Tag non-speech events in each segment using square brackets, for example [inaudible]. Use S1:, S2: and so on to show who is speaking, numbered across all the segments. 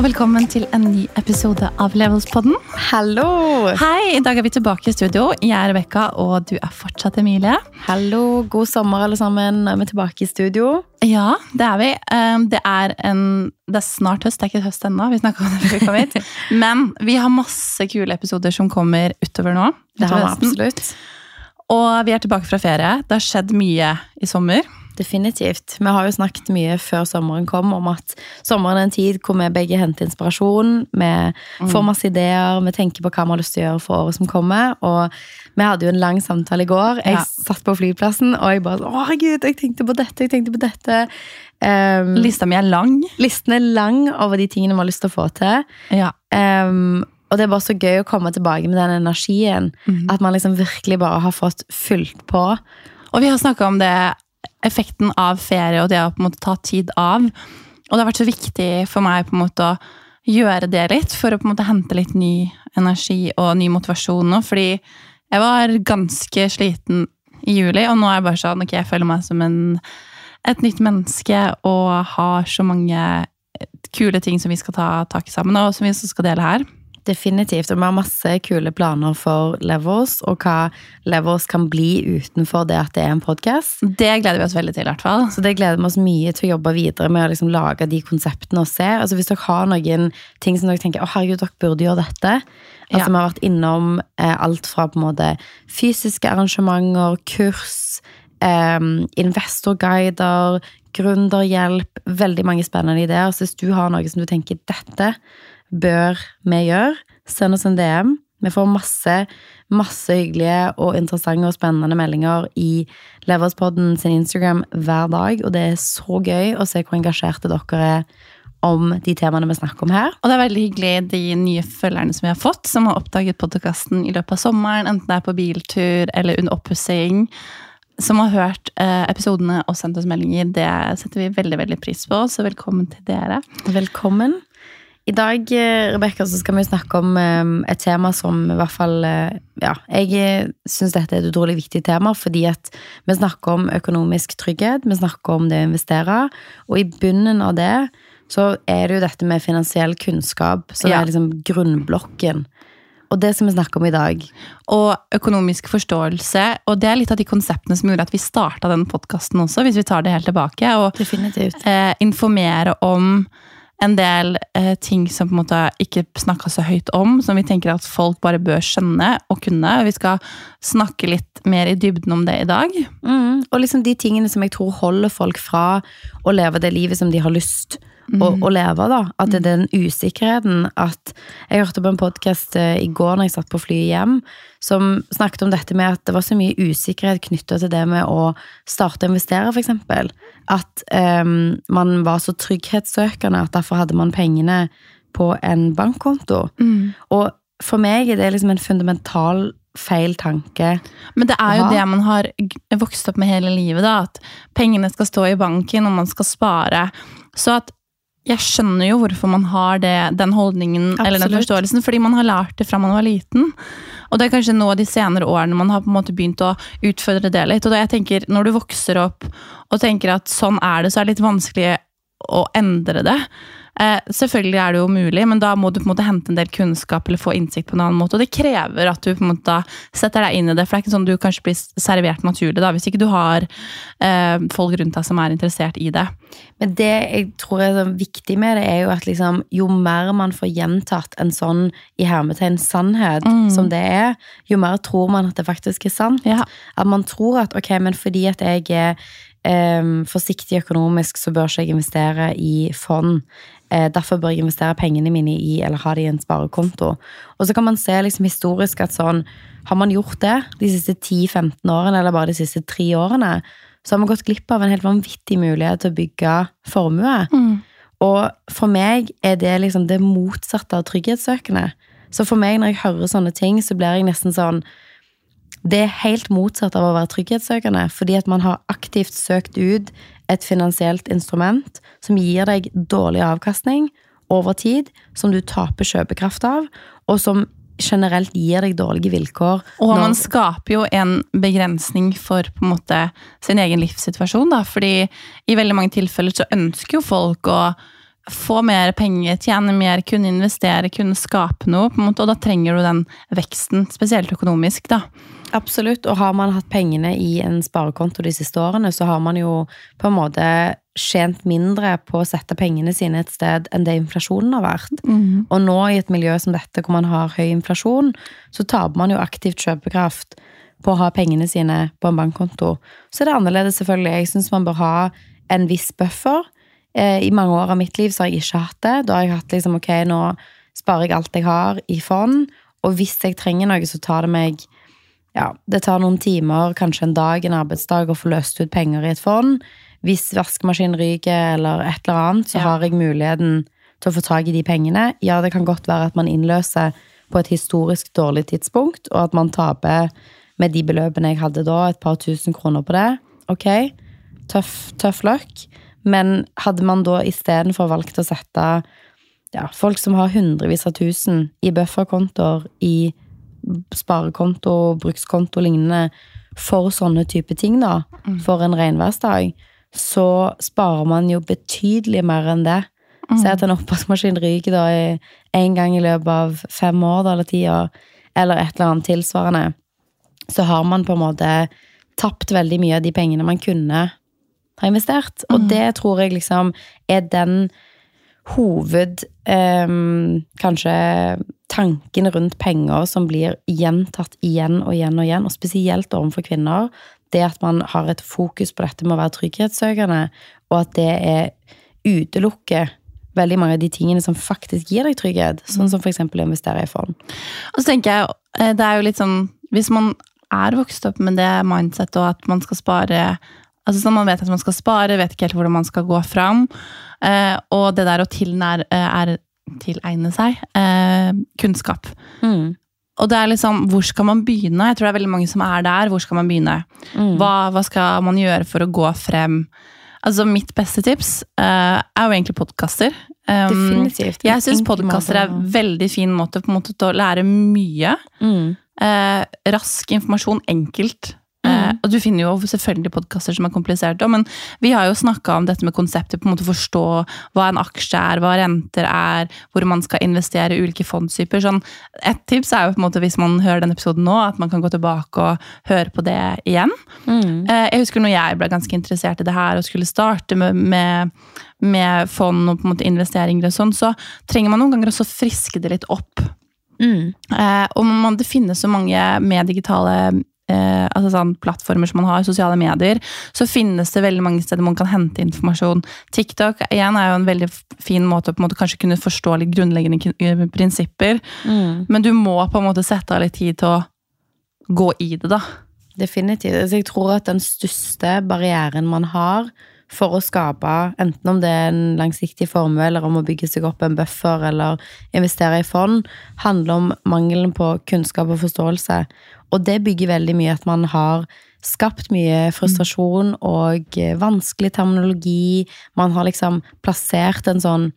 S1: Og velkommen til en ny episode av Levelspodden.
S2: Hallo!
S1: Hei, I dag er vi tilbake i studio. Jeg er Rebekka, og du er fortsatt Emilie.
S2: Hallo, God sommer, alle sammen. Er vi tilbake i studio.
S1: Ja, det er vi. Um, Det er, en, det er snart høst. Det er ikke høst ennå. Vi snakka om det før vi kom hit. [laughs] Men vi har masse kule episoder som kommer utover nå.
S2: Det har vi absolutt.
S1: Og vi er tilbake fra ferie. Det har skjedd mye i sommer.
S2: Definitivt. Vi har jo snakket mye før sommeren kom om at sommeren er en tid hvor vi begge henter inspirasjon. Vi får masse ideer, vi tenker på hva vi har lyst til å gjøre for året som kommer. Og vi hadde jo en lang samtale i går. Jeg
S1: Ja.
S2: satt på flyplassen og jeg bare Å, herregud, jeg tenkte på dette, jeg tenkte på dette. Um,
S1: Lista mi er lang.
S2: listen er lang over de tingene vi har lyst til å få til.
S1: Ja.
S2: Um, og det er bare så gøy å komme tilbake med den energien. At man liksom virkelig bare har fått fylt på.
S1: Og vi har snakka om det, effekten av ferie og det å på en måte ta tid av. Og det har vært så viktig for meg på en måte å gjøre det litt, for å på en måte hente litt ny energi og ny motivasjon nå. Fordi jeg var ganske sliten i juli, og nå er jeg bare sånn ok, jeg føler meg som en, et nytt menneske og har så mange kule ting som vi skal ta tak i sammen, og som vi også skal dele her.
S2: Definitivt. Og vi har masse kule planer for Levels, og hva Levels kan bli utenfor det at det er en podkast.
S1: Det gleder vi oss veldig til, i hvert fall.
S2: Så det gleder vi oss mye til å jobbe videre med å liksom lage de konseptene og se. Altså Hvis dere har noen ting som dere tenker å herregud, dere burde gjøre dette. Altså
S1: Ja.
S2: Vi har vært innom eh, alt fra på en måte fysiske arrangementer, kurs, eh, investorguider, gründerhjelp. Veldig mange spennende ideer. Så hvis du har noe som du tenker dette bør vi gjøre, send oss en DM. Vi får masse, masse hyggelige og interessante og spennende meldinger i Leverspodden sin Instagram hver dag, og det er så gøy å se hvor engasjerte dere er om de temaene vi snakker om her.
S1: Og det er veldig hyggelig de nye følgerne som vi har fått, som har oppdaget podkasten i løpet av sommeren, enten det er på biltur eller under oppussing. Som har hørt eh, episodene og sendt oss meldinger. Det setter vi veldig veldig pris på, så velkommen til dere.
S2: Velkommen. I dag eh, Rebecca, så skal vi snakke om eh, et tema som i hvert fall eh, Ja, jeg syns dette er et utrolig viktig tema, fordi at vi snakker om økonomisk trygghet, vi snakker om det å investere, og i bunnen av det så er det jo dette med finansiell kunnskap som
S1: Ja.
S2: er liksom grunnblokken. Og det skal vi snakke om i dag.
S1: Og økonomisk forståelse. Og det er litt av de konseptene som gjorde at vi starta den podkasten også, hvis vi tar det helt tilbake. Og eh, informere om en del eh, ting som på en måte ikke snakka så høyt om, som vi tenker at folk bare bør skjønne og kunne. Vi skal snakke litt mer i dybden om det i dag.
S2: Mm, og liksom de tingene som jeg tror holder folk fra å leve det livet som de har lyst å, å leve. da. At det er den usikkerheten at Jeg hørte på en podkast i går når jeg satt på flyet hjem, som snakket om dette med at det var så mye usikkerhet knytta til det med å starte å investere, f.eks. At um, man var så trygghetssøkende at derfor hadde man pengene på en bankkonto. Og for meg er det liksom en fundamental feil tanke.
S1: Men det er jo det man har vokst opp med hele livet, da. At pengene skal stå i banken, og man skal spare. Så at jeg skjønner jo hvorfor man har det, den holdningen eller den forståelsen, fordi man har lært det fra man var liten. Og det er kanskje nå de senere årene man har på en måte begynt å utfordre det litt. Og da jeg tenker, når du vokser opp og tenker at sånn er det, så er det litt vanskelig å endre det. Eh, selvfølgelig er det jo mulig, men da må du på en måte hente en del kunnskap eller få innsikt på en annen måte. Og det krever at du på en måte da setter deg inn i det, for det er ikke sånn du kanskje blir servert naturlig da, hvis ikke du har eh, folk rundt deg som er interessert i det.
S2: Men det jeg tror er så viktig med det, er jo at liksom, jo mer man får gjentatt en sånn i hermetegn sannhet som det er, jo mer tror man at det faktisk er sant.
S1: Ja.
S2: At man tror at ok, men fordi at jeg er um, forsiktig økonomisk, så bør ikke jeg investere i fond. Eh, derfor bør jeg investere pengene mine i, eller ha det i en sparekonto. Og så kan man se liksom historisk at sånn, har man gjort det de siste 10-15 årene, eller bare de siste tre årene, så har man gått glipp av en helt vanvittig mulighet til å bygge formue. Og for meg er det liksom det motsatte av trygghetssøkende. Så for meg, når jeg hører sånne ting, så blir jeg nesten sånn Det er helt motsatt av å være trygghetssøkende, fordi at man har aktivt søkt ut et finansielt instrument som gir deg dårlig avkastning over tid, som du taper kjøpekraft av, og som generelt gir deg dårlige vilkår.
S1: Og man skaper jo en begrensning for på en måte sin egen livssituasjon, da. Fordi i veldig mange tilfeller så ønsker jo folk å få mer penger, tjene mer, kunne investere, kunne skape noe. på en måte, Og da trenger du den veksten, spesielt økonomisk. da.
S2: Absolutt, og har man hatt pengene i en sparekonto de siste årene, så har man jo på en måte tjent mindre på å sette pengene sine et sted enn det inflasjonen har vært. Og nå i et miljø som dette, hvor man har høy inflasjon, så taper man jo aktivt kjøpekraft på å ha pengene sine på en bankkonto. Så er det annerledes, selvfølgelig. Jeg syns man bør ha en viss buffer. Eh, I mange år av mitt liv så har jeg ikke hatt det. Da har jeg hatt liksom, ok, nå sparer jeg alt jeg har i fond, og hvis jeg trenger noe, så tar det meg ja, det tar noen timer, kanskje en dag, en arbeidsdag, å få løst ut penger i et fond. Hvis vaskemaskinen ryker eller et eller annet, så
S1: Ja.
S2: har jeg muligheten til å få tak i de pengene. Ja, det kan godt være at man innløser på et historisk dårlig tidspunkt, og at man taper med de beløpene jeg hadde da, et par tusen kroner på det. Ok, tøff, tøff løkk. Men hadde man da istedenfor valgt å sette ja, folk som har hundrevis av tusen i bufferkontoer, i sparekonto, brukskonto og lignende, for sånne type ting, da, for en regnværsdag, så sparer man jo betydelig mer enn det. Se at en oppvaskmaskin ryker da én en gang i løpet av fem år da, eller ti år, eller et eller annet tilsvarende, så har man på en måte tapt veldig mye av de pengene man kunne ha investert. Og det tror jeg liksom er den hoved ehm, Kanskje tanken rundt penger som blir gjentatt igjen og igjen og igjen, og spesielt overfor kvinner, det at man har et fokus på dette med å være trygghetssøkende, og at det er utelukker veldig mange av de tingene som faktisk gir deg trygghet, sånn som eksempel å investere i fond.
S1: Og så tenker jeg, eh, det er jo litt sånn Hvis man er vokst opp med det mindsetet, og at man skal spare Altså sånn Man vet at man skal spare, vet ikke helt hvordan man skal gå fram. Eh, og det der å tilnær, eh, er, tilegne seg eh, kunnskap.
S2: Mm.
S1: Og det er liksom, Hvor skal man begynne? Jeg tror det er veldig mange som er der. Hvor skal man begynne?
S2: Mm.
S1: Hva, hva skal man gjøre for å gå frem? Altså Mitt beste tips eh, er jo egentlig podkaster. Um,
S2: Definitivt.
S1: jeg syns podkaster er
S2: en
S1: veldig fin måte på en måte til å lære mye.
S2: mm.
S1: Eh, rask informasjon, enkelt. Eh, og du finner jo selvfølgelig podkaster som er kompliserte, men vi har jo snakka om dette med konseptet, på en måte forstå hva en aksje er, hva renter er, hvor man skal investere i ulike fondstyper. Sånn, et tips er jo på en måte hvis man hører denne episoden nå, at man kan gå tilbake og høre på det igjen.
S2: Mm.
S1: Eh, Jeg husker når jeg ble ganske interessert i det her og skulle starte med, med, med fond og på en måte investeringer og sånn, så trenger man noen ganger også friske det litt opp.
S2: Mm.
S1: Eh, og man, det finnes så mange med digitale eh, altså sånn, plattformer som man har, sosiale medier, så finnes det veldig mange steder man kan hente informasjon. TikTok igjen er jo en veldig fin måte å på en måte kanskje kunne forstå litt grunnleggende eh, prinsipper,
S2: Mm.
S1: men du må på en måte sette av litt tid til å gå i det, da.
S2: Definitivt. Altså, jeg tror at den største barrieren man har for å skape, enten om det er en langsiktig formue, eller om å bygge seg opp en buffer, eller investere i fond, handler om mangelen på kunnskap og forståelse. Og det bygger veldig mye at man har skapt mye frustrasjon og eh, vanskelig terminologi. Man har liksom plassert en sånn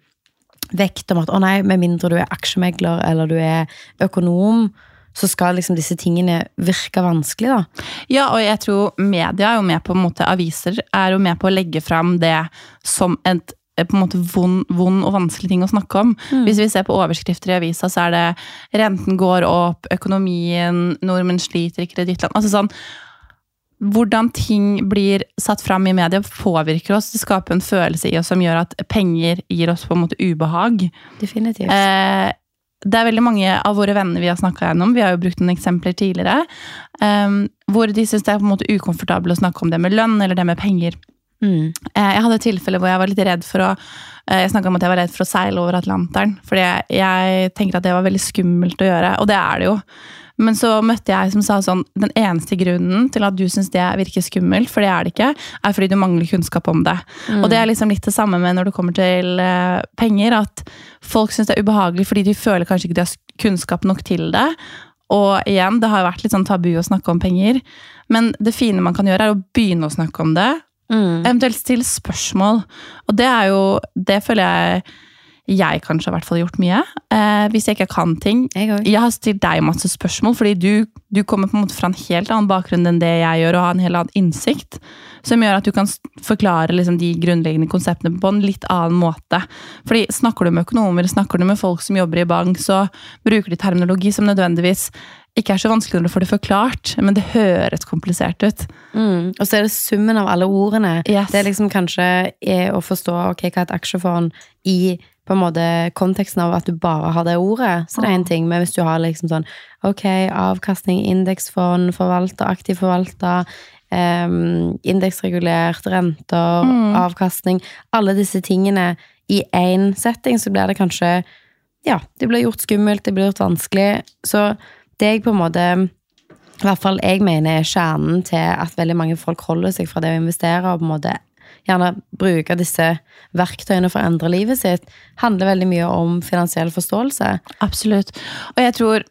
S2: vekt om at å nei, med mindre du er aksjemegler eller du er økonom, så skal liksom disse tingene virke vanskelig, da.
S1: Ja, og jeg tror media er jo med på en måte, aviser er jo med på å legge fram det som et på en måte vond, vond og vanskelig ting å snakke om. Hvis vi ser på overskrifter i avisa, så er det 'renten går opp', 'økonomien', 'nordmenn sliter i kredittland'. Altså sånn, hvordan ting blir satt fram i media, påvirker oss. Det skaper en følelse i oss som gjør at penger gir oss på en måte ubehag.
S2: Definitivt.
S1: Eh, det er veldig mange av våre venner vi har snakka gjennom, vi har jo brukt noen eksempler tidligere, eh, hvor de syns det er på en måte ukomfortabelt å snakke om det med lønn eller det med penger.
S2: Mm.
S1: Eh, jeg hadde et tilfelle hvor jeg var litt redd for å eh, Jeg snakka om at jeg var redd for å seile over Atlanteren. Fordi jeg, jeg tenker at det var veldig skummelt å gjøre, og det er det jo. Men så møtte jeg som sa sånn Den eneste grunnen til at du syns det virker skummelt, for det er det ikke, er fordi du mangler kunnskap om det. Og det er liksom litt det samme med når det kommer til eh, penger, at folk syns det er ubehagelig fordi de føler kanskje ikke de har kunnskap nok til det. Og igjen, det har jo vært litt sånn tabu å snakke om penger, men det fine man kan gjøre, er å begynne å snakke om det,
S2: Mm.
S1: Eventuelt stille spørsmål. Og det er jo Det føler jeg jeg kanskje har hvert fall gjort mye. Eh, hvis jeg ikke kan ting.
S2: Jeg.
S1: Jeg har stilt deg masse spørsmål, fordi du, du kommer på en måte fra en helt annen bakgrunn enn det jeg gjør, og har en helt annen innsikt. Som gjør at du kan forklare liksom, de grunnleggende konseptene på en litt annen måte. Fordi Snakker du med økonomer, snakker du med folk som jobber i bank, så bruker de terminologi som nødvendigvis ikke er så vanskelig når du får det forklart, men det høres komplisert ut.
S2: Mm. Og så er det summen av alle ordene.
S1: Yes.
S2: Det er liksom kanskje er å forstå ok, hva et aksjefond i på en måte konteksten av at du bare har det ordet. Så det er en ting, men hvis du har liksom sånn ok, avkastning, indeksfond, forvalter, aktiv forvalter, um, indeksregulert, renter, avkastning Alle disse tingene i én setting, så blir det kanskje Ja, det blir gjort skummelt, det blir gjort vanskelig. Så det jeg på en måte i hvert fall jeg mener er kjernen til at veldig mange folk holder seg fra det å investere, og på en måte gjerne bruke disse verktøyene for å endre livet sitt, handler veldig mye om finansiell forståelse.
S1: Absolutt. Og jeg tror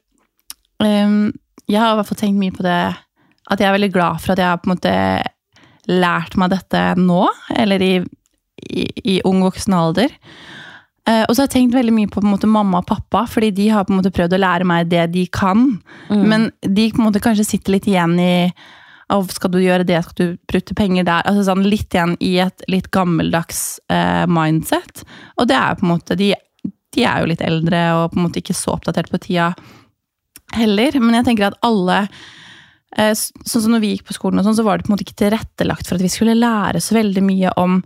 S1: um, Jeg har i hvert fall tenkt mye på det At jeg er veldig glad for at jeg har på en måte lært meg dette nå, eller i, i, i ung voksen alder. Uh, og så har jeg tenkt veldig mye på, på en måte, mamma og pappa, fordi de har på en måte prøvd å lære meg det de kan. Men de på en måte kanskje sitter litt igjen i «Å, skal du gjøre det, skal du bruke penger der? Altså sånn Litt igjen i et litt gammeldags eh, mindset. Og det er på en måte de, de er jo litt eldre og på en måte ikke så oppdatert på tida heller. Men jeg tenker at alle Sånn som når vi gikk på skolen, og sånn, så var det på en måte ikke tilrettelagt for at vi skulle lære så veldig mye om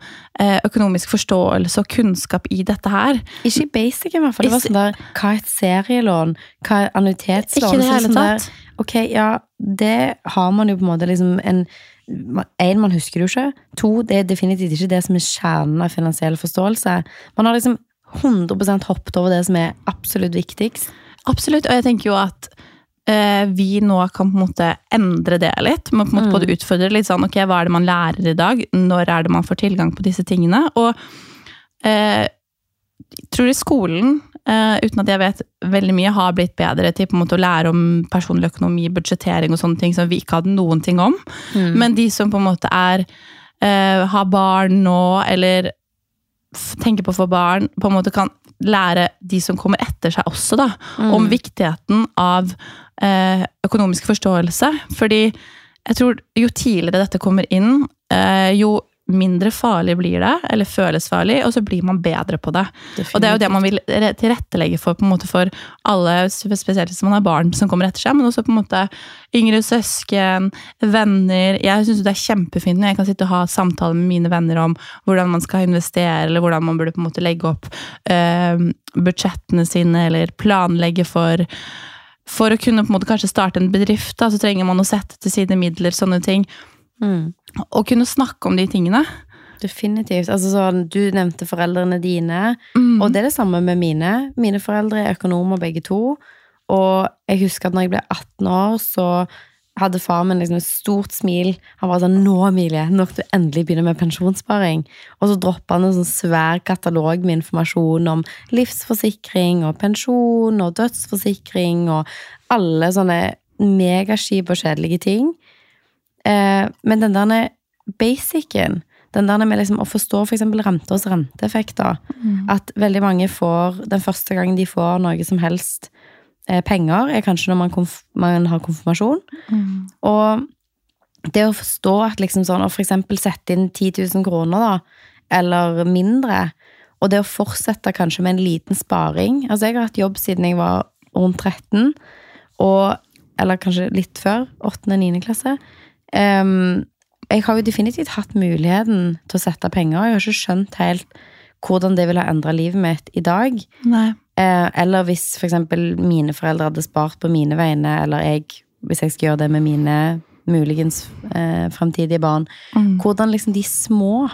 S1: eh, økonomisk forståelse og kunnskap i dette her.
S2: Ikke i basic, i hvert fall. Det var sånn der, hva er et serielån? Hva er annuitetslån?
S1: Ikke det
S2: hele
S1: hele
S2: sånn der,
S1: tatt.
S2: Ok, ja, det har man jo på en måte liksom en en, man husker det jo ikke. To, det er definitivt ikke det som er kjernen av finansiell forståelse. Man har liksom 100% hoppet over det som er absolutt viktigst.
S1: Absolutt, og jeg tenker jo at eh, vi nå kan på en måte endre det litt. Men på en måte både utfordre litt sånn, ok, hva er det man lærer i dag? Når er det man får tilgang på disse tingene? Og eh, jeg tror i skolen, eh, uten at jeg vet veldig mye, har blitt bedre til på en måte å lære om personlig økonomi, budsjettering og sånne ting som vi ikke hadde noen ting om. Men de som på en måte er eh, har barn nå, eller tenker på å få barn, på en måte kan lære de som kommer etter seg også, da, om viktigheten av eh, økonomisk forståelse. Fordi jeg tror jo tidligere dette kommer inn, eh, jo mindre farlig blir det, eller føles farlig, og så blir man bedre på det. Og det er jo det man vil tilrettelegge for, på en måte for alle, spesielt hvis man har barn som kommer etter seg, men også på en måte yngre søsken, venner. Jeg syns det er kjempefint når jeg kan sitte og ha samtaler med mine venner om hvordan man skal investere, eller hvordan man burde på en måte legge opp eh, budsjettene sine, eller planlegge for for å kunne på en måte kanskje starte en bedrift, da, så trenger man å sette til side midler, sånne ting.
S2: Mm.
S1: Og kunne snakke om de tingene.
S2: Definitivt. Altså sånn, du nevnte foreldrene dine,
S1: Mm.
S2: og det er det samme med mine. Mine foreldre er økonomer begge to, og jeg husker at når jeg ble 18 år, så hadde far min liksom et stort smil. Han var sånn 'Nå, Emilie, nå skal du endelig begynne med pensjonssparing.' Og så droppa han en sånn svær katalog med informasjon om livsforsikring og pensjon og dødsforsikring og alle sånne megaskip og kjedelige ting. Eh, men den der basicen, den der med liksom å forstå for eksempel renters renteeffekter, at veldig mange får, den første gangen de får noe som helst eh, penger, er kanskje når man, konf man har konfirmasjon. Og det å forstå at liksom sånn, å for eksempel sette inn 10 000 kroner da, eller mindre, og det å fortsette kanskje med en liten sparing. Altså jeg har hatt jobb siden jeg var rundt 13, og, eller kanskje litt før, 8. og 9. klasse. Ehm, jeg har jo definitivt hatt muligheten til å sette penger, og jeg har ikke skjønt helt hvordan det ville ha endret livet mitt i dag.
S1: Nei.
S2: Eh, eller hvis for eksempel mine foreldre hadde spart på mine vegne, eller jeg, hvis jeg skal gjøre det med mine muligens eh, framtidige barn.
S1: Mm.
S2: Hvordan liksom de små,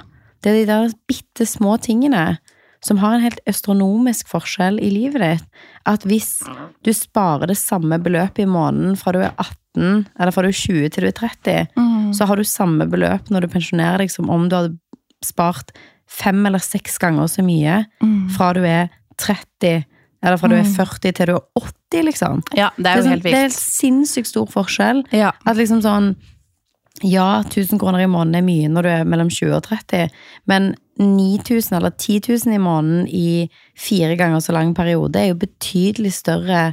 S2: det er de der bitte små tingene som har en helt astronomisk forskjell i livet ditt. At hvis du sparer det samme beløpet i måneden fra du er 18, eller fra du er 20 til du er 30,
S1: Mm.
S2: så har du samme beløp når du pensjonerer deg som om du hadde spart fem eller seks ganger så mye
S1: Mm.
S2: fra du er 30, eller fra du er 40 til du er 80, liksom.
S1: Ja, det er jo
S2: sånn-
S1: helt
S2: det er helt sinnssykt stor forskjell.
S1: Ja.
S2: At liksom sånn Ja, 1000 kroner i måneden er mye når du er mellom 20 og 30, men 9000 eller 10 000 i måneden i fire ganger så lang periode er jo betydelig større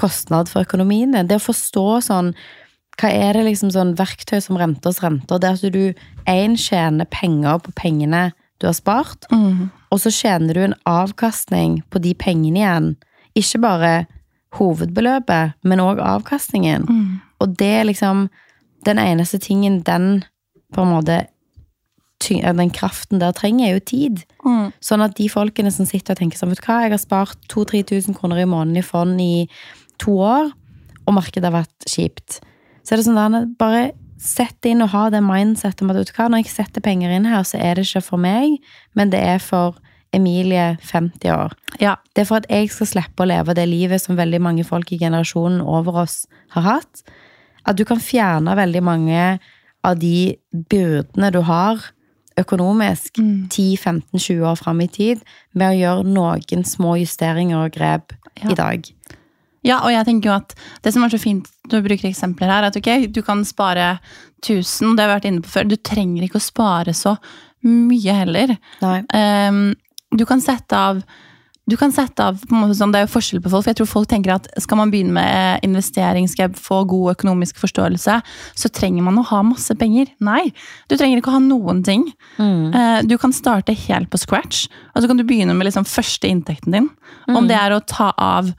S2: kostnad for økonomien din. Det å forstå sånn hva er det liksom sånn verktøy som renters renter? Det at du én tjener penger på pengene du har spart, og så tjener du en avkastning på de pengene igjen. Ikke bare hovedbeløpet, men òg avkastningen. Og det er liksom den eneste tingen den på en måte Den kraften der trenger, er jo tid.
S1: Mm.
S2: Sånn at de folkene som sitter og tenker sånn, vet du hva, jeg har spart 2000-3000 kroner i måneden i fond i to år, og markedet har vært kjipt. Så er det sånn der, bare sett inn og ha det mindsettet om at vet du hva, når jeg setter penger inn her, så er det ikke for meg, men det er for Emilie, 50 år.
S1: Ja.
S2: Det er for at jeg skal slippe å leve det livet som veldig mange folk i generasjonen over oss har hatt. At du kan fjerne veldig mange av de byrdene du har økonomisk 10-15-20 år fram i tid med å gjøre noen små justeringer og grep
S1: Ja.
S2: i dag.
S1: Ja, og jeg tenker jo at det som er så fint når du bruker eksempler her, er at ok, du kan spare 1000, det har vi vært inne på før. Du trenger ikke å spare så mye heller. Ehm, du kan sette av du kan sette av, sånn, Det er jo forskjell på folk. for jeg tror folk tenker at Skal man begynne med investering, skal jeg få god økonomisk forståelse, så trenger man å ha masse penger. Nei, du trenger ikke å ha noen ting.
S2: Mm.
S1: Eh, Du kan starte helt på scratch, og så kan du begynne med liksom første inntekten din. Om det er å ta av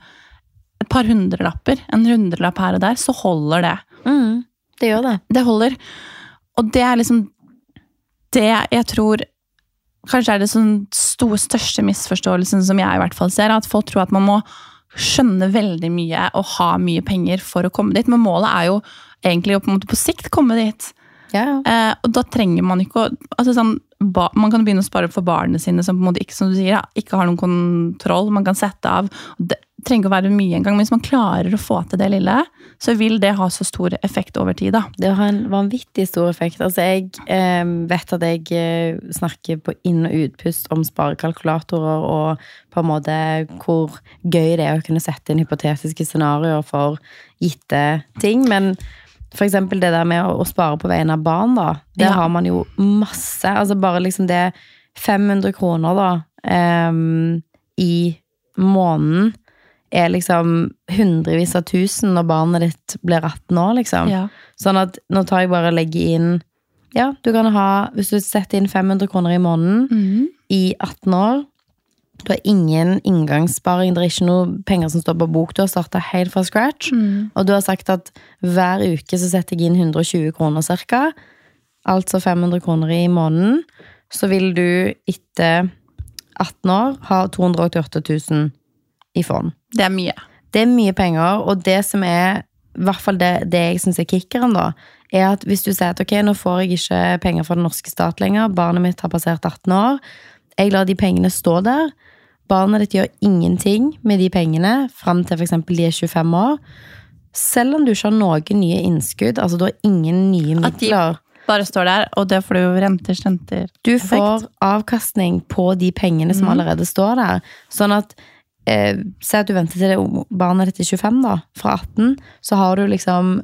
S1: et par hundrelapper, en hundrelapp her og der, så holder det.
S2: Mm. Det gjør det.
S1: Det holder. Og det er liksom det jeg tror Kanskje er det sånn store, største misforståelsen som jeg i hvert fall ser, at folk tror at man må skjønne veldig mye og ha mye penger for å komme dit. Men målet er jo egentlig å på, en måte på sikt komme dit.
S2: Ja.
S1: Eh, og da trenger man ikke å altså sånn, ba, Man kan begynne å spare for barna sine som på en måte ikke som du sier, ikke har noen kontroll. Man kan sette av. Det trenger ikke å være mye engang, men hvis man klarer å få til det lille, så vil det ha så stor effekt over tid. da.
S2: Det har en vanvittig stor effekt. Altså, jeg eh, vet at jeg eh, snakker på inn- og utpust om sparekalkulatorer, og på en måte hvor gøy det er å kunne sette inn hypotetiske scenarioer for gitte ting. Men for eksempel det der med å, å spare på vegne av barn, da. Det
S1: Ja.
S2: har man jo masse. Altså bare liksom det 500 kroner, da, ehm, i måneden er liksom hundrevis av tusen når barnet ditt blir 18 år, liksom.
S1: Ja.
S2: Sånn at nå tar jeg bare og legger inn Ja, du kan ha Hvis du setter inn 500 kroner i måneden
S1: mm.
S2: i 18 år Du har ingen inngangssparing, det er ikke noe penger som står på bok. Du har starta helt fra scratch.
S1: Mm.
S2: Og du har sagt at hver uke så setter jeg inn 120 kroner cirka. Altså 500 kroner i måneden. Så vil du etter 18 år ha 288 000 i fond.
S1: Det er mye.
S2: Det er mye penger, og det som er i hvert fall det, det jeg syns er kickeren, da, er at hvis du sier at ok, nå får jeg ikke penger fra den norske stat lenger, barnet mitt har passert 18 år, jeg lar de pengene stå der, barnet ditt gjør ingenting med de pengene fram til f.eks. de er 25 år, selv om du ikke har noen nye innskudd, altså du har ingen nye
S1: At de-
S2: midler
S1: Bare står der, og det får du jo renter, renter.
S2: du får avkastning på de pengene som allerede står der. Sånn at eh, Si at du venter til det barnet ditt er 25, da. Fra 18. Så har du liksom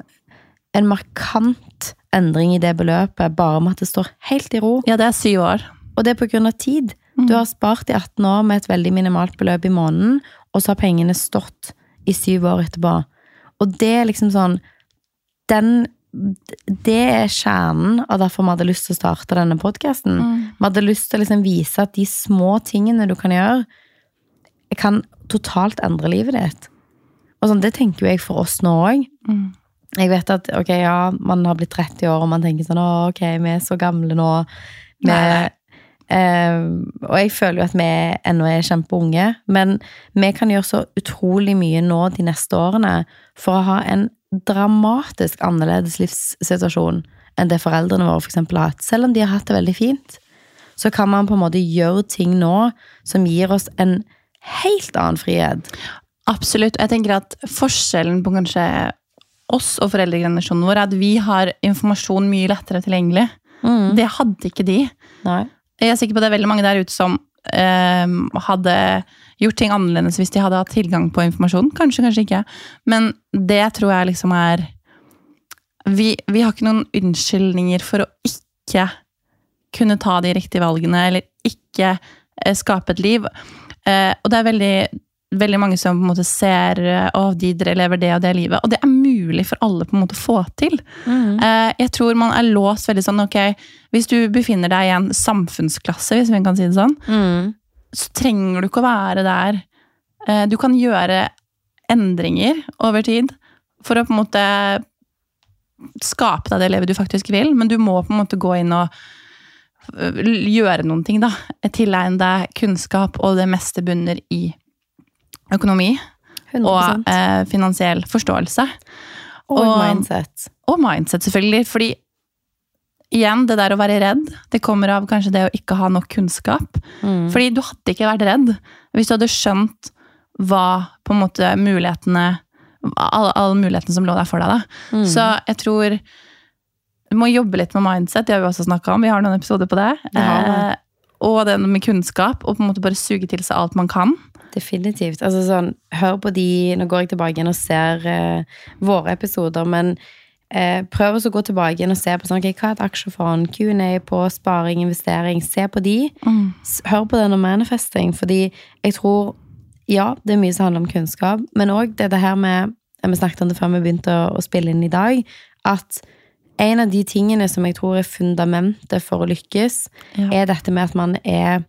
S2: en markant endring i det beløpet bare med at det står helt i ro.
S1: Ja, det er syv år.
S2: Og det er på grunn av tid. Du har spart i 18 år med et veldig minimalt beløp i måneden, og så har pengene stått i syv år etterpå. Og det er liksom sånn Den Det er kjernen av derfor vi hadde lyst til å starte denne podkasten. Vi hadde lyst til å liksom vise at de små tingene du kan gjøre, kan totalt endre livet ditt. Og sånn, Det tenker jo jeg for oss nå òg.
S1: Mm.
S2: Jeg vet at ok, ja, man har blitt 30 år, og man tenker sånn Å, ok, vi er så gamle nå. Vi, eh, og jeg føler jo at vi ennå er kjempeunge, men vi kan gjøre så utrolig mye nå de neste årene for å ha en dramatisk annerledes livssituasjon enn det foreldrene våre for eksempel har hatt. Selv om de har hatt det veldig fint, så kan man på en måte gjøre ting nå som gir oss en helt annen frihet.
S1: Absolutt. Jeg tenker at forskjellen på kanskje oss og foreldregenerasjonen vår er at vi har informasjon mye lettere tilgjengelig. Det hadde ikke de.
S2: Nei.
S1: Jeg er sikker på det er veldig mange der ute som eh, hadde gjort ting annerledes hvis de hadde hatt tilgang på informasjon. Kanskje, kanskje ikke. Men det tror jeg liksom er vi, vi har ikke noen unnskyldninger for å ikke kunne ta de riktige valgene, eller ikke eh, skape et liv. Eh, og det er veldig, veldig mange som på en måte ser at de lever det og det livet. Og det er mulig for alle på en måte å få til. Eh, jeg tror man er låst veldig sånn, ok, hvis du befinner deg i en samfunnsklasse, hvis vi kan si det sånn,
S2: Mm.
S1: så trenger du ikke å være der. Eh, Du kan gjøre endringer over tid for å på en måte skape deg det livet du faktisk vil, men du må på en måte gå inn og gjøre noen ting, da. Tilegne deg kunnskap, og det meste bunner i økonomi
S2: 100
S1: og eh, finansiell forståelse.
S2: og,
S1: og-
S2: mindset.
S1: Og mindset, selvfølgelig. Fordi igjen, det der å være redd, det kommer av kanskje det å ikke ha nok kunnskap.
S2: Mm.
S1: Fordi du hadde ikke vært redd hvis du hadde skjønt hva på en måte mulighetene alle, alle mulighetene som lå der for deg. Da.
S2: Mm.
S1: Så jeg tror du må jobbe litt med mindset, det har vi også snakka om. Vi har noen episoder på det.
S2: Ja.
S1: Eh, og det med kunnskap, og på en måte bare suge til seg alt man kan.
S2: Definitivt. Altså sånn, hør på de Nå går jeg tilbake igjen og ser eh, våre episoder, men eh, prøv også å gå tilbake igjen og se på sånn, okay, hva er et aksjefond, Q&A på sparing, investering. Se på de. Mm. Hør på den om manifesting, fordi jeg tror Ja, det er mye som handler om kunnskap, men òg det, det her med Vi snakket om det før vi begynte å, å spille inn i dag, at en av de tingene som jeg tror er fundamentet for å lykkes,
S1: Ja.
S2: er dette med at man er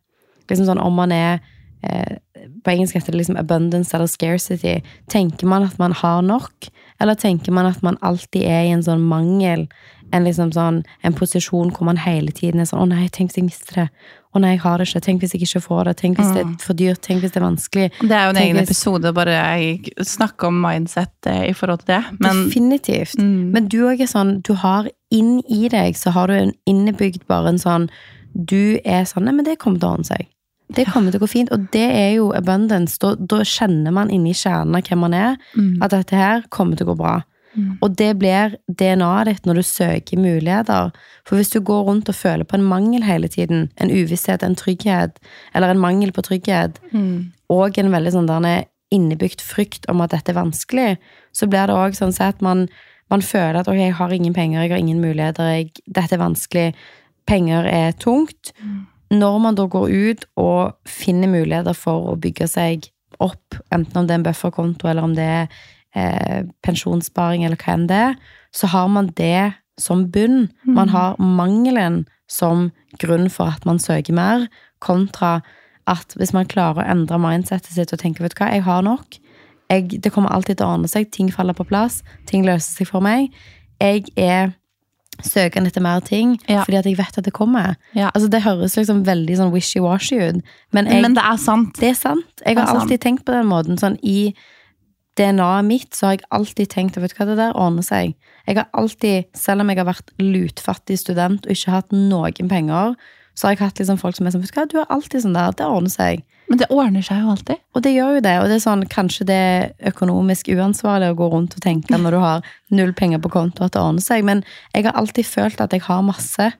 S2: liksom sånn Om man er eh, På engelsk heter det liksom abundance eller scarcity. Tenker man at man har nok, eller tenker man at man alltid er i en sånn mangel? En liksom sånn, en posisjon hvor man hele tiden er sånn 'Å nei, tenk hvis jeg mister det.' 'Å nei, jeg har det ikke.' 'Tenk hvis jeg ikke får det.' 'Tenk hvis det er for dyrt.' 'Tenk hvis det er vanskelig.'
S1: Det er jo en
S2: Tenk
S1: egen
S2: hvis-
S1: episode bare jeg snakker om mindset eh, i forhold til det. Men
S2: Definitivt.
S1: Mm.
S2: Men du òg er sånn Du har inn i deg så har du en innebygd bare en sånn Du er sånn Nei, men det kommer til å ordne seg. Det kommer til å gå fint. Og det er jo abundance. Da, da kjenner man inni kjernen av hvem man er,
S1: Mm.
S2: at dette her kommer til å gå bra.
S1: Mm.
S2: Og det blir DNA-et ditt når du søker muligheter. For hvis du går rundt og føler på en mangel hele tiden, en uvisshet, en trygghet, eller en mangel på trygghet,
S1: Mm.
S2: og en veldig sånn der innebygd frykt om at dette er vanskelig, så blir det òg sånn at man, man føler at ok, jeg har ingen penger, jeg har ingen muligheter, jeg, dette er vanskelig, penger er tungt. Når man da går ut og finner muligheter for å bygge seg opp, enten om det er en bufferkonto, eller om det er eh, pensjonssparing, eller hva enn det er, så har man det som bunn. Man har mangelen som grunn for at man søker mer, kontra at hvis man klarer å endre mindsetet sitt og tenker vet du hva, jeg har nok, jeg, det kommer alltid til å ordne seg, ting faller på plass, ting løser seg for meg, jeg er søkende etter mer ting,
S1: Ja.
S2: fordi at jeg vet at det kommer.
S1: Ja.
S2: Altså, det høres liksom veldig sånn wishy-washy ut, men, jeg,
S1: Men det er sant.
S2: det er sant. Jeg har alltid sant. tenkt på den måten. Sånn, I DNA-et mitt så har jeg alltid tenkt at vet du hva, det der ordner seg. Jeg har alltid, Selv om jeg har vært lutfattig student og ikke hatt noen penger, så har jeg hatt liksom folk som er sånn Vet du hva, du er alltid sånn der. Det ordner seg.
S1: Men det ordner seg jo alltid.
S2: Og det gjør jo det. Og det er sånn, kanskje det er økonomisk uansvarlig å gå rundt og tenke når du har null penger på konto, at det ordner seg. Men jeg har alltid følt at jeg har masse.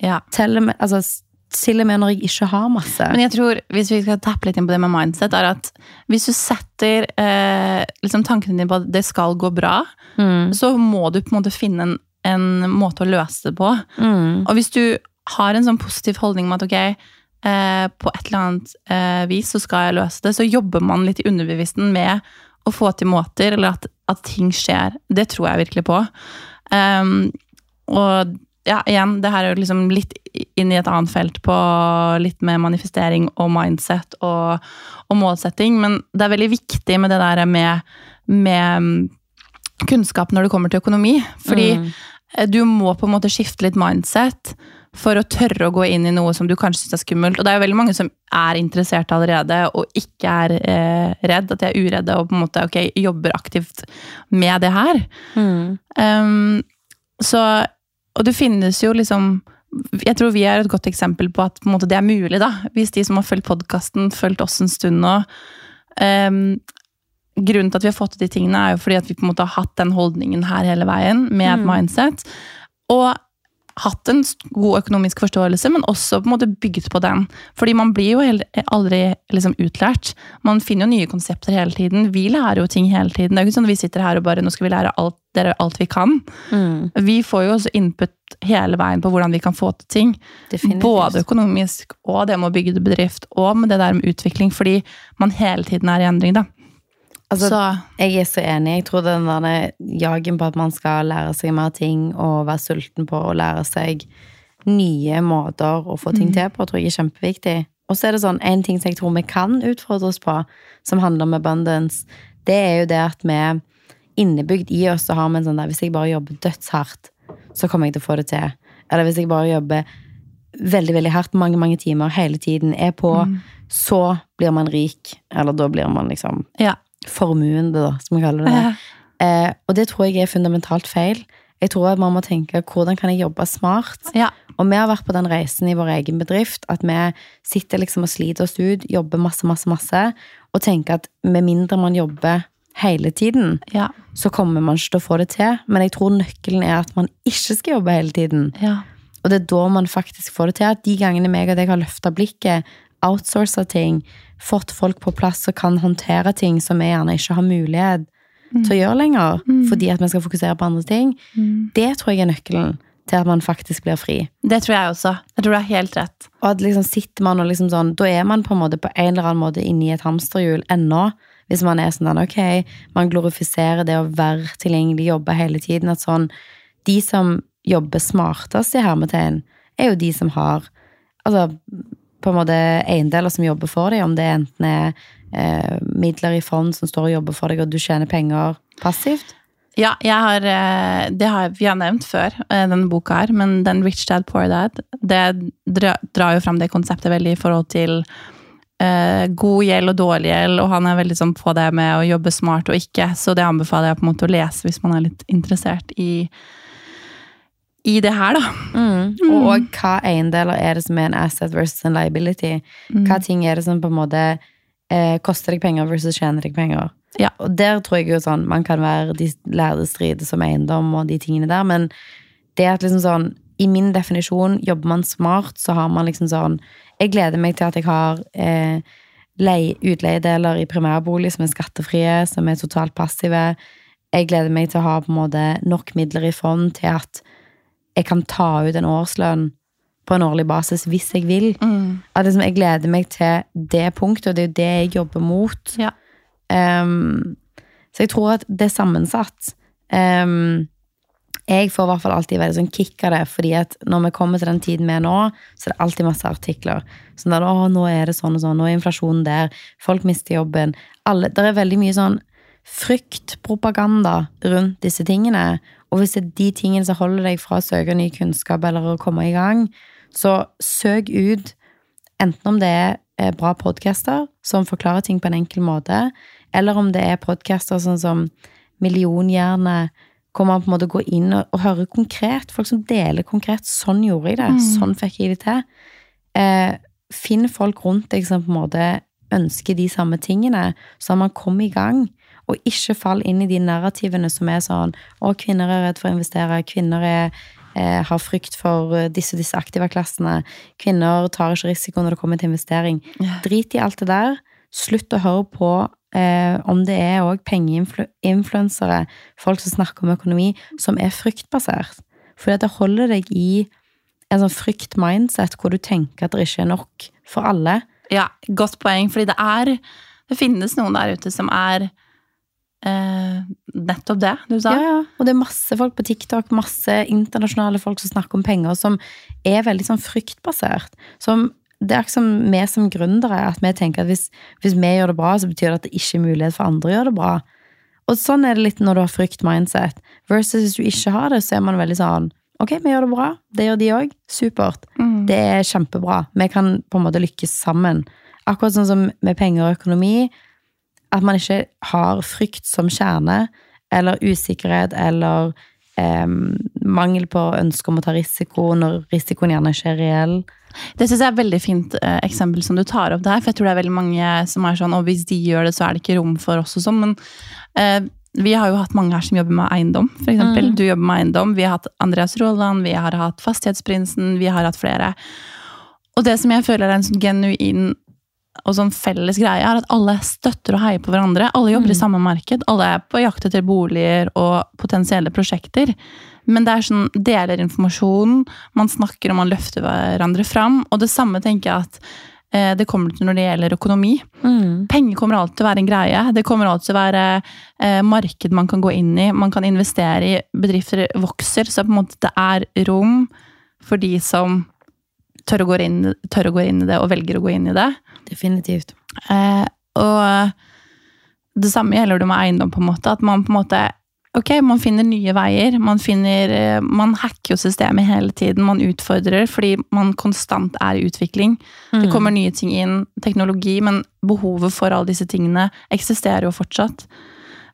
S1: Ja.
S2: Til altså, til og med når jeg ikke har masse.
S1: Men jeg tror, hvis vi skal tappe litt inn på det med mindset, er at hvis du setter eh, liksom tankene dine på at det skal gå bra,
S2: Mm,
S1: så må du på en måte finne en, en måte å løse det på.
S2: mm,
S1: Og hvis du har en sånn positiv holdning om at ok, eh, på et eller annet eh, vis så skal jeg løse det, så jobber man litt i underbevissten med å få til måter, eller at, at ting skjer. Det tror jeg virkelig på. Um, og ja, igjen, det her er jo liksom litt inn i et annet felt på litt med manifestering og mindset og, og målsetting, men det er veldig viktig med det der med, med mm, kunnskap når det kommer til økonomi. Fordi
S2: Mm.
S1: eh, du må på en måte skifte litt mindset for å tørre å gå inn i noe som du kanskje syns er skummelt. Og det er jo veldig mange som er interessert allerede og ikke er eh, redd, at de er uredde og på en måte okay, jobber aktivt med det her.
S2: mm.
S1: Um, så, og det finnes jo liksom Jeg tror vi er et godt eksempel på at på måte, det er mulig, da. Hvis de som har fulgt podkasten, fulgt oss en stund nå. Um, grunnen til at vi har fått til de tingene, er jo fordi at vi på en måte har hatt den holdningen her hele veien, med
S2: Mm.
S1: mindset. Og hatt en god økonomisk forståelse, men også på en måte bygget på den. Fordi man blir jo aldri liksom utlært. Man finner jo nye konsepter hele tiden. Vi lærer jo ting hele tiden. Det er jo ikke sånn at vi sitter her og bare nå skal vi lære alt dere alt vi kan.
S2: Mm.
S1: Vi får jo også input hele veien på hvordan vi kan få til ting.
S2: Definitivt.
S1: Både økonomisk og det med å bygge bedrift, og med det der med utvikling, fordi man hele tiden er i endring, da.
S2: Altså,
S1: så
S2: Jeg er så enig. Jeg tror den der jagen på at man skal lære seg mer ting og være sulten på å lære seg nye måter å få ting
S1: Mm.
S2: til på, tror jeg er kjempeviktig. Og så er det sånn, en ting som jeg tror vi kan utfordres på, som handler om abundance, det er jo det at vi innebygd i oss så har vi en sånn der Hvis jeg bare jobber dødshardt, så kommer jeg til å få det til. Eller hvis jeg bare jobber veldig, veldig hardt mange, mange timer hele tiden, er på,
S1: Mm.
S2: så blir man rik. Eller da blir man liksom
S1: ja.
S2: Formuende, da, som vi kaller det. Eh, og det tror jeg er fundamentalt feil. Jeg tror at man må tenke hvordan kan jeg jobbe smart?
S1: ja.
S2: Og vi har vært på den reisen i vår egen bedrift, at vi sitter liksom og sliter oss ut, jobber masse, masse, masse, og tenker at med mindre man jobber hele tiden,
S1: Ja.
S2: så kommer man ikke til å få det til. Men jeg tror nøkkelen er at man ikke skal jobbe hele tiden.
S1: ja.
S2: Og det er da man faktisk får det til. At de gangene meg og deg har løfta blikket, outsourca ting, fått folk på plass som kan håndtere ting som vi gjerne ikke har mulighet til å gjøre lenger, fordi at vi skal fokusere på andre ting, det tror jeg er nøkkelen til at man faktisk blir fri.
S1: Det tror jeg også. Jeg tror du har helt rett.
S2: Og at liksom sitter man og liksom sånn, da er man på en måte på en eller annen måte inne i et hamsterhjul ennå. Hvis man er sånn ok, man glorifiserer det å være tilgjengelig, jobbe hele tiden. At sånn, de som jobber smartest i hermetegn, er jo de som har altså, på en måte eiendeler som jobber for deg, om det enten er eh, midler i fond som står og jobber for deg, og du tjener penger passivt.
S1: Ja, har, eh, det har vi har nevnt før, eh, denne boka her, men den Rich Dad Poor Dad, det drar jo fram det konseptet veldig i forhold til eh, god gjeld og dårlig gjeld, og han er veldig sånn på det med å jobbe smart og ikke, så det anbefaler jeg på en måte å lese hvis man er litt interessert i, i det her, da.
S2: Mm. Og, og hva eiendeler er det som er en asset versus en liability? Hva ting er det som på en måte eh, koster deg penger versus tjener deg penger?
S1: Ja.
S2: Og der tror jeg jo sånn, man kan være de lærde strider som eiendom og de tingene der, men det at liksom sånn, i min definisjon, jobber man smart, så har man liksom sånn, jeg gleder meg til at jeg har eh, lei- utleiedeler i primærbolig som er skattefrie, som er totalt passive. Jeg gleder meg til å ha på en måte nok midler i fond til at jeg kan ta ut en årslønn på en årlig basis hvis jeg vil.
S1: Mm.
S2: At liksom, jeg gleder meg til det punktet, og det er jo det jeg jobber mot.
S1: Ja.
S2: Um, så jeg tror at det er sammensatt. Um, jeg får i hvert fall alltid veldig sånn kick av det, fordi at når vi kommer til den tiden vi er nå, så er det alltid masse artikler. Sånn at, å, nå er det sånn og sånn, nå er inflasjonen der, folk mister jobben. Alle, det er veldig mye sånn fryktpropaganda rundt disse tingene. Og hvis det er de tingene som holder deg fra å søke ny kunnskap eller å komme i gang, så søk ut enten om det er eh, bra podcaster som forklarer ting på en enkel måte, eller om det er podcaster sånn som Millionhjerne, hvor man på en måte går inn og, og hører konkret, folk som deler konkret. Sånn gjorde jeg det, sånn fikk jeg det til. Eh, finn folk rundt deg som på en måte ønsker de samme tingene, så man kommet i gang. Og ikke fall inn i de narrativene som er sånn Å, kvinner er redd for å investere. Kvinner er, eh, har frykt for disse disse disse aktive klassene. Kvinner tar ikke risiko når det kommer til investering.
S1: Ja.
S2: Drit i alt det der. Slutt å høre på eh, om det er òg pengeinfluensere, folk som snakker om økonomi, som er fryktbasert. For det holder deg i en sånn frykt-mindset hvor du tenker at det ikke er nok for alle.
S1: Ja, godt poeng, fordi det er Det finnes noen der ute som er eh, nettopp det du sa.
S2: Ja, ja. Og det er masse folk på TikTok, masse internasjonale folk som snakker om penger, som er veldig sånn fryktbasert. Som, det er ikke som vi som gründere, at vi tenker at hvis, hvis vi gjør det bra, så betyr det at det ikke er mulighet for andre å gjøre det bra. Og sånn er det litt når du har frykt-mindset. Versus hvis du ikke har det, så er man veldig sånn Ok, vi gjør det bra. Det gjør de òg. Supert.
S1: Mm.
S2: Det er kjempebra. Vi kan på en måte lykkes sammen. Akkurat sånn som med penger og økonomi. At man ikke har frykt som kjerne, eller usikkerhet, eller eh, mangel på ønske om å ta risiko når risikoen gjerne ikke er reell.
S1: Det synes jeg er et veldig fint eh, eksempel som du tar opp der. For jeg tror det er veldig mange som er sånn, og hvis de gjør det, så er det ikke rom for oss og sånn. Men eh, vi har jo hatt mange her som jobber med eiendom, eksempel.
S2: Mm.
S1: Du jobber med eiendom. Vi har hatt Andreas Roland, vi har hatt Fastighetsprinsen, vi har hatt flere. Og det som jeg føler er en sånn genuin og sånn felles greie er at alle støtter og heier på hverandre. Alle jobber
S2: Mm.
S1: i samme marked, alle er på jakt etter boliger og potensielle prosjekter. Men det er sånn, deler informasjon, man snakker og man løfter hverandre fram. Og det samme tenker jeg at eh, det kommer til når det gjelder økonomi.
S2: Mm.
S1: Penger kommer alltid til å være en greie. Det kommer alltid til å være eh, marked man kan gå inn i. Man kan investere i. Bedrifter vokser, så på en måte det er rom for de som tør å, gå inn, tør å gå inn i det og velger å gå inn i det.
S2: Definitivt.
S1: Eh, og det samme gjelder det med eiendom, på en måte. At man på en måte Ok, man finner nye veier. Man finner eh, Man hacker jo systemet hele tiden. Man utfordrer fordi man konstant er i utvikling. Det
S2: Mm.
S1: kommer nye ting inn, teknologi, men behovet for alle disse tingene eksisterer jo fortsatt.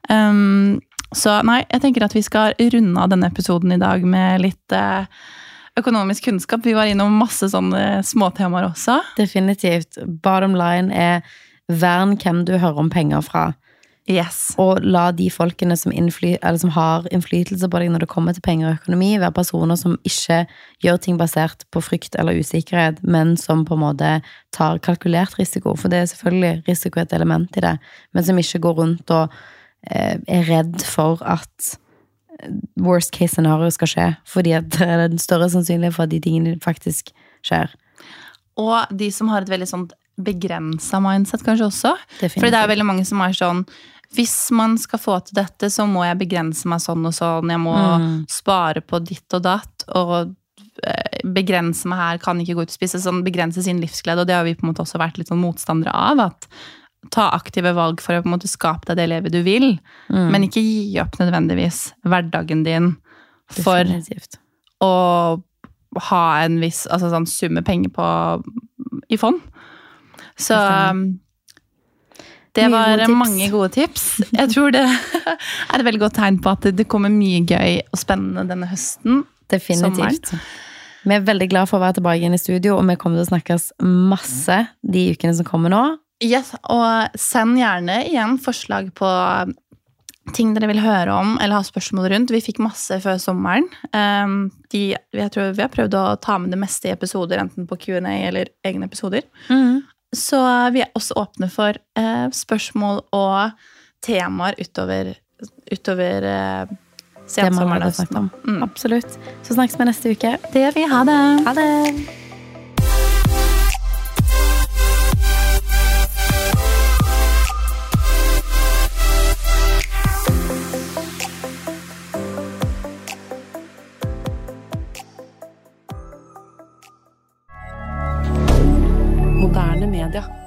S1: Um, så nei, jeg tenker at vi skal runde av denne episoden i dag med litt eh, økonomisk kunnskap. Vi var innom masse sånne småtemaer også.
S2: Definitivt. Bottom line er vern hvem du hører om penger fra.
S1: Yes.
S2: Og la de folkene som, innfly, eller som har innflytelse på deg når det kommer til penger og økonomi, være personer som ikke gjør ting basert på frykt eller usikkerhet, men som på en måte tar kalkulert risiko. For det er selvfølgelig risiko et element i det, men som ikke går rundt og eh, er redd for at worst case scenario skal skje. Fordi at det er den større sannsynlighet for at de tingene faktisk skjer.
S1: Og de som har et veldig sånt begrensa mindset, kanskje også. fordi det er veldig mange som er sånn Hvis man skal få til dette, så må jeg begrense meg sånn og sånn. Jeg må
S2: Mm.
S1: spare på ditt og datt. Og eh, begrense meg her, kan ikke gå ut og spise. Sånn begrense sin livsglede. Og det har vi på en måte også vært litt sånn motstandere av. at Ta aktive valg for å på en måte skape deg det livet du vil.
S2: Mm.
S1: Men ikke gi opp nødvendigvis hverdagen din for
S2: Definitivt.
S1: å ha en viss altså sånn sum med penger på, i fond. Så det var
S2: gode
S1: mange gode tips. Jeg tror det [laughs] er et veldig godt tegn på at det kommer mye gøy og spennende denne høsten.
S2: Definitivt. Vi er veldig glad for å være tilbake igjen i studio, og vi kommer til å snakkes masse de ukene som kommer nå.
S1: Yes, og send gjerne igjen forslag på ting dere vil høre om eller ha spørsmål rundt. Vi fikk masse før sommeren. Um, de, jeg tror vi har prøvd å ta med det meste i episoder, enten på Q&A eller egne episoder. Så vi er også åpne for eh, spørsmål og temaer utover, utover
S2: Det
S1: sensommeren. Mm.
S2: Absolutt. Så snakkes vi neste uke.
S1: Det gjør vi. Ha det!
S2: Ha det!
S3: Moderne media.